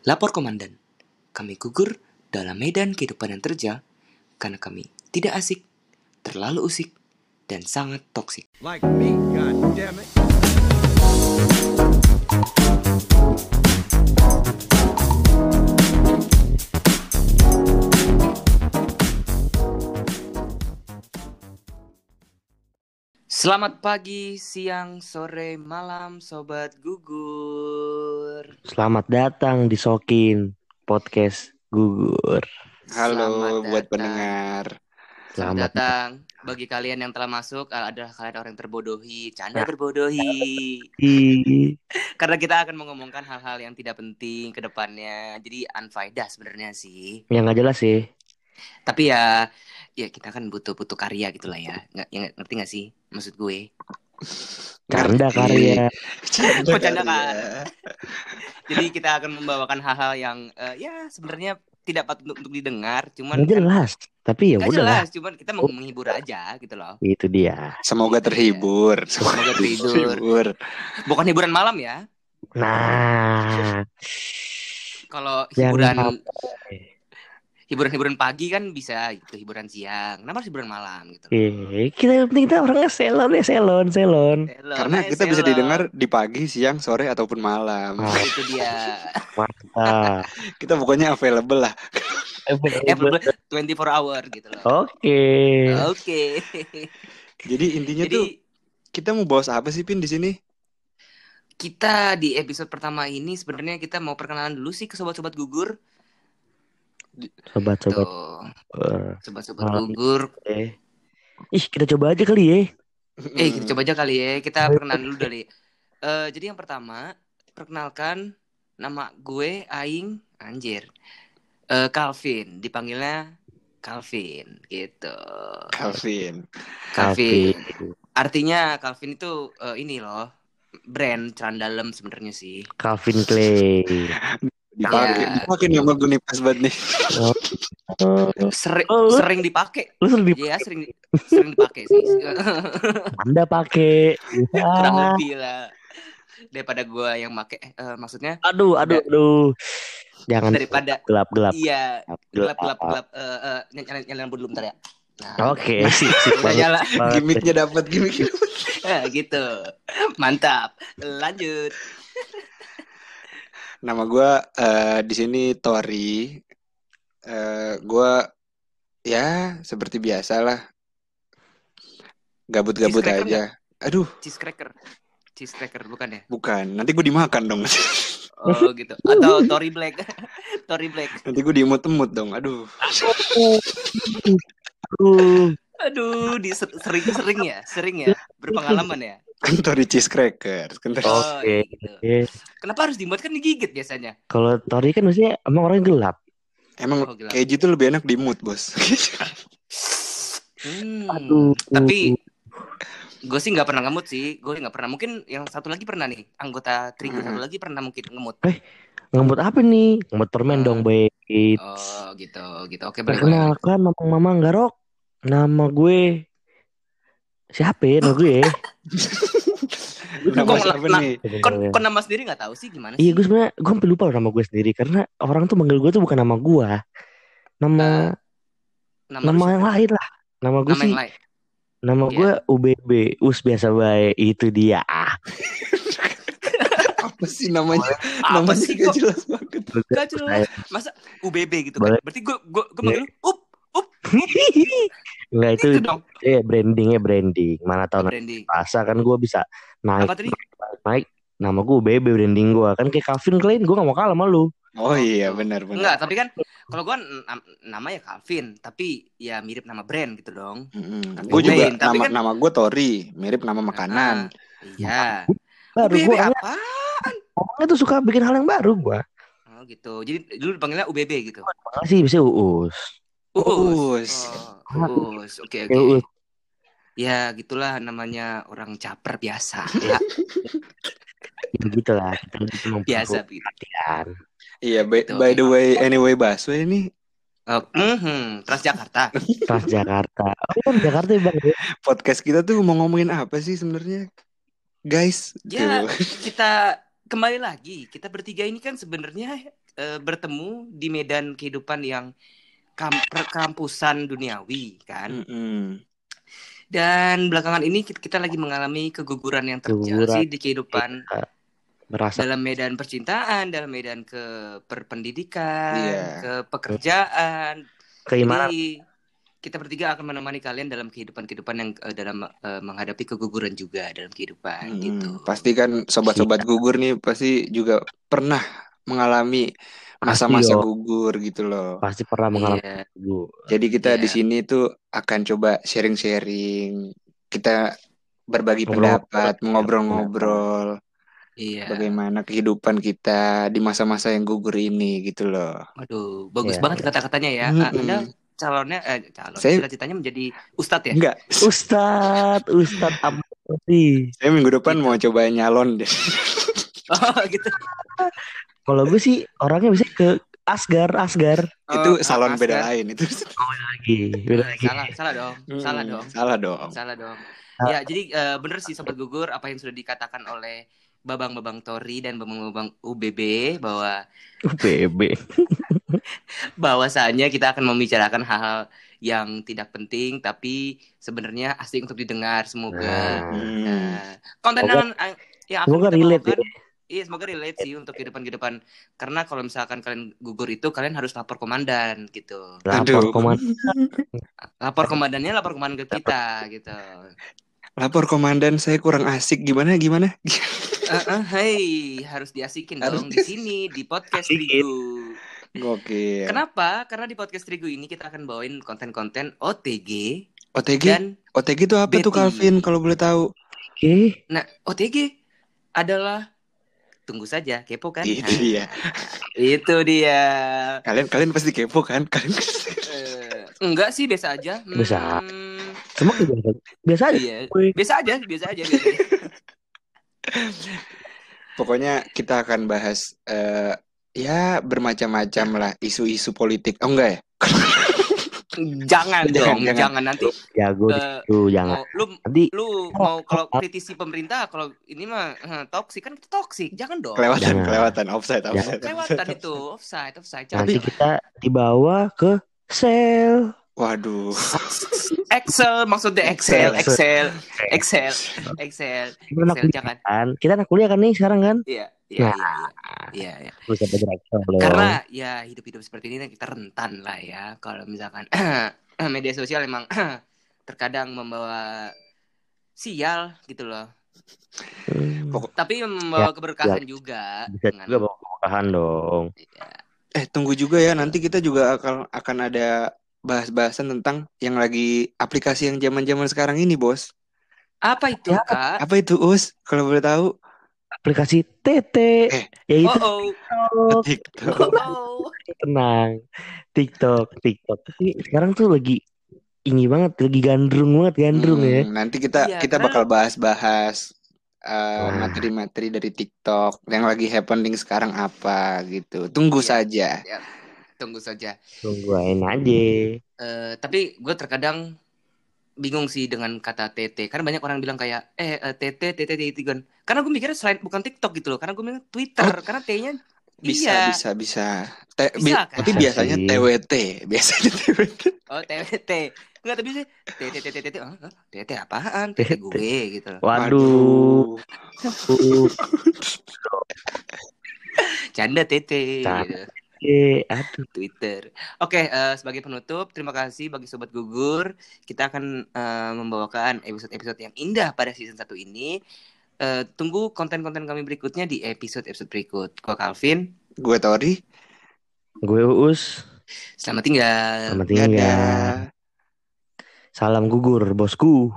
Lapor komandan, kami gugur dalam medan kehidupan yang terjal karena kami tidak asik, terlalu usik, dan sangat toksik. Like me, God damn it. Selamat pagi, siang, sore, malam, sobat gugur. Selamat datang di Sokin Podcast Gugur. Halo Selamat buat datang. pendengar. Selamat Selamat datang. Bagi kalian yang telah masuk adalah kalian orang yang terbodohi, canda terbodohi. Ih, Karena kita akan mengomongkan hal-hal yang tidak penting ke depannya. Jadi unfaedah sebenarnya sih. yang nggak jelas sih. Tapi ya ya kita kan butuh butuh karya gitu lah ya. Nggak, ya, ngerti gak sih maksud gue? Canda karya. Canda Bercanda kali kan? ya. Jadi kita akan membawakan hal-hal yang eh, ya sebenarnya tidak patut untuk, untuk didengar, cuman Nggak jelas. Tapi ya udah lah. jelas, cuman kita mau menghibur aja gitu loh. Itu dia. Semoga terhibur. Semoga terhibur. Bukan hiburan malam ya. Nah, Kalau hiburan. Hiburan-hiburan pagi kan bisa gitu, hiburan siang. Kenapa harus hiburan malam gitu? eh kita yang penting kita orangnya selon ya selon selon. Karena eh, kita bisa hello. didengar di pagi, siang, sore ataupun malam. Nah, itu dia. Mantap. Kita pokoknya available lah. Bener-bener 24 hour gitu loh. Oke. Oke. Jadi intinya tuh Jadi kita mau bahas apa sih Pin di sini? kita di episode pertama ini sebenarnya kita mau perkenalan dulu sih ke sobat-sobat gugur. Sobat-sobat. Eh, sobat-sobat gugur. eh. Ih, kita coba aja kali ya. Eh, kita coba aja kali ya. Kita perkenalan dulu dari. Eh, jadi yang pertama, perkenalkan nama gue Aing Anjir. Eh, Calvin, dipanggilnya Calvin gitu. Calvin. Calvin. Artinya Calvin itu eh, ini loh, brand celana dalam sebenarnya sih. Calvin Clay. Dipakai, Iya. dipakai nama gue nih pas banget nih. Oh, Sering Oh, lu- sering dipakai. lu sering Iya, sering sering dipakai sih. Anda pakai. Kurang Ah, lebih lah. Daripada gue yang make eh, maksudnya aduh, aduh, aduh. Jangan daripada gelap gelap. iya gelap gelap gelap eh eh, nyalain nyalain dulu bentar ya. Nah, Oke, sip, sip Udah nyala. Gimiknya dapat gimiknya. Eh, gitu. Mantap. Lanjut. Nama gue eh, di sini Tori. Eh, gue ya seperti biasa lah. Gabut-gabut aja. Aduh, Cheese cracker. Cheese cracker bukan ya? bukan. Nanti gue dimakan dong. Oh gitu. Atau Tory Black. Tory Black. Nanti gue diemut-emut dong. Aduh. Aduh, Aduh, di sering-sering ya, sering ya, berpengalaman ya. Kan Tori cheese cracker. Kan Tori- Oh, Oke. gitu. eh, Kenapa harus dibuat kan digigit biasanya? kalau Tori kan maksudnya emang orangnya gelap. Emang Oh, gila. keju tuh lebih enak diemut, Bos. Hmm. Aduh. Tapi gue sih nggak pernah ngemut sih. Gue nggak pernah. Mungkin yang satu lagi pernah nih. Anggota Trigo Hmm. satu lagi pernah mungkin ngemut. Ngemut apa nih? Ngemut permen Ah. dong, baik. Oh gitu, gitu. Oke, boleh. Perkenalkan nama Mama Garok. Nama gue siapa ya nama gue? Nama Kok siapa nih? Kon, kon nama sendiri nggak tahu sih gimana sih? Iya gue sebenarnya gue hampir lupa nama gue sendiri karena orang tuh manggil gue tuh bukan nama gue, nama nama nama lu yang lain lah. Nama gue Nama sih nama Iya. gue UBB Us biasa baik itu dia. Apa sih namanya? Apa namanya sih gak kok? jelas banget. Gak jelas. Masa UBB gitu kan? Berarti gue gue gue manggil up Enggak itu itu dong. ya brandingnya branding. Mana tahu nanti Branding. rasa kan gue bisa naik Apa tadi? naik nama gue UBB branding gue kan kayak Calvin Klein gue gak mau kalah sama lu. Oh iya, benar benar. Enggak, tapi kan kalau gue namanya Calvin, tapi ya mirip nama brand gitu dong. Tapi Gue juga tapi nama kan- nama gue Tori, mirip nama makanan. Ah, iya. Baru UBB gue apa? orangnya tuh suka bikin hal yang baru gue. Oh gitu. Jadi dulu dipanggilnya UBB gitu. Makasih bisa uus. Uus. Uus. Oh, Uus. Oke, oke. Ya. Ya, gitulah namanya orang caper biasa. Ya, Ya gitu lah. Kita cuma biasa perhatian. Iya, by, Betul. by the way, anyway Baswe ini Oh, mhm, Transjakarta. Transjakarta. Oh, kan Jakarta ya bang. podcast kita tuh mau ngomongin apa sih sebenarnya? Guys, Ya, Tuh. kita kembali lagi kita bertiga ini kan sebenarnya eh, bertemu di medan kehidupan yang perkampusan duniawi kan. Mm-mm. Dan belakangan ini kita, kita lagi mengalami keguguran yang terjadi Keguguran. di kehidupan merasa dalam medan percintaan, dalam medan ke perpendidikan, Iya. ke pekerjaan. keimanan Jadi kita bertiga akan menemani kalian dalam kehidupan-kehidupan yang eh, dalam eh, menghadapi keguguran juga dalam kehidupan Mm-mm. gitu. Pasti kan sobat-sobat gugur nih pasti juga pernah mengalami masa-masa yo. gugur gitu loh. pasti pernah mengalami Iya. itu. Jadi kita Iya. di sini tuh akan coba sharing-sharing. Kita berbagi Ngobrol-ngobrol. pendapat, mengobrol-ngobrol Iya. bagaimana kehidupan kita di masa-masa yang gugur ini gitu loh. Waduh, bagus Iya, banget iya. kata-katanya ya. Mm-mm. Ah, Anda calonnya eh calon Saya- cita-citanya menjadi ustadz ya? Enggak, Ustad, Ustad Abdi. saya minggu depan Gitu. mau coba nyalon deh. Oh, gitu. Kalau gue sih orangnya bisa ke Asgar, Asgar itu Oh, salon Asgar. beda lain itu. lagi, beda lagi. Salah, salah dong. Salah Mm, dong. Salah dong. Salah dong. Ah. Ya, jadi eh, bener sih sobat gugur apa yang sudah dikatakan oleh Babang-babang Tori dan Babang-babang UBB bahwa UPB. bahwasanya kita akan membicarakan hal-hal yang tidak penting tapi sebenarnya asik untuk didengar semoga. Nah, Hmm. Nah, konten Semoga- yang, yang akan semoga kita relate bawakan, iya semoga relate sih untuk kehidupan-kehidupan. Karena kalau misalkan kalian gugur itu kalian harus lapor komandan gitu. lapor komandan. Lapor komandannya lapor komandan ke kita gitu. Lapor komandan saya kurang asik gimana gimana? Eh, eh, hey, harus diasikin Harus dong di sini di podcast Asikin. Trigu. Gokil. Kenapa? Karena di podcast Trigu ini kita akan bawain konten-konten OTG OTG? dan OTG itu apa tuh Betty. Calvin kalau boleh tahu? Oke, nah OTG adalah tunggu saja kepo kan? Itu Nah, dia. Itu dia. Kalian kalian pasti kepo kan? Kalian Eh, enggak sih biasa aja. Biasa. Hmm, semua biasa, biasa aja. iya. Biasa aja, biasa aja, biasa aja. Pokoknya kita akan bahas eh, ya bermacam-macam lah isu-isu politik. Oh enggak ya? jangan Jangan, dong, jangan. jangan, nanti Jago eh, itu jangan. mau, lu Nanti lu mau kalau kritisi pemerintah kalau ini mah eh, toksik kan itu toksik jangan dong Kelewatan, Jangan. kelewatan offside, offside. kelewatan offside. itu offside offside nanti kita dibawa ke sel. Waduh. Excel maksudnya Excel Excel. Excel Excel Excel Excel kuliah jangan kan? Kita anak kuliah kan nih sekarang kan? iya iya Nah. iya iya iya. Bisa karena ya hidup-hidup seperti ini kita rentan lah ya kalau misalkan media sosial emang terkadang membawa sial gitu loh Hmm, Pokok- tapi membawa keberkahan juga bisa dengan juga bawa keberkahan dong. Eh tunggu juga ya nanti kita juga akan akan ada bahas-bahasan tentang yang lagi aplikasi yang zaman-zaman sekarang ini, Bos. apa itu Ya. kak Apa itu, Us? Kalau boleh tahu? Aplikasi TT, Eh. yaitu oh oh TikTok. TikTok. oh tenang TikTok TikTok tapi sekarang tuh lagi ini banget lagi gandrung banget gandrung ya Hmm, Nanti kita Iya, kita bakal bahas-bahas uh, Nah. materi-materi dari TikTok yang lagi happening sekarang apa gitu. Tunggu Iya. saja. tunggu saja tungguin aja Eh, tapi gue terkadang bingung sih dengan kata TT karena banyak orang bilang kayak eh eh, TT TT TT kan karena gue mikirnya selain bukan TikTok gitu loh karena gue mikir Twitter karena T-nya Bisa, iya bisa, bisa. Te- Bisa, bi- kan? Tapi biasanya sih. TWT, biasanya TWT. oh TT enggak tapi sih TT TT TT ah, TT apaan TT gue gitu loh waduh uh, canda TT Canda. gitu. Eh, aduh Twitter. Oke, eh, sebagai penutup, terima kasih bagi sobat gugur. Kita akan eh, membawakan episode-episode yang indah pada season 1 ini. Eh, tunggu konten-konten kami berikutnya di episode-episode berikut. Gue Calvin, Gue Tori. gue uus selamat tinggal. selamat tinggal Dadah. salam gugur bosku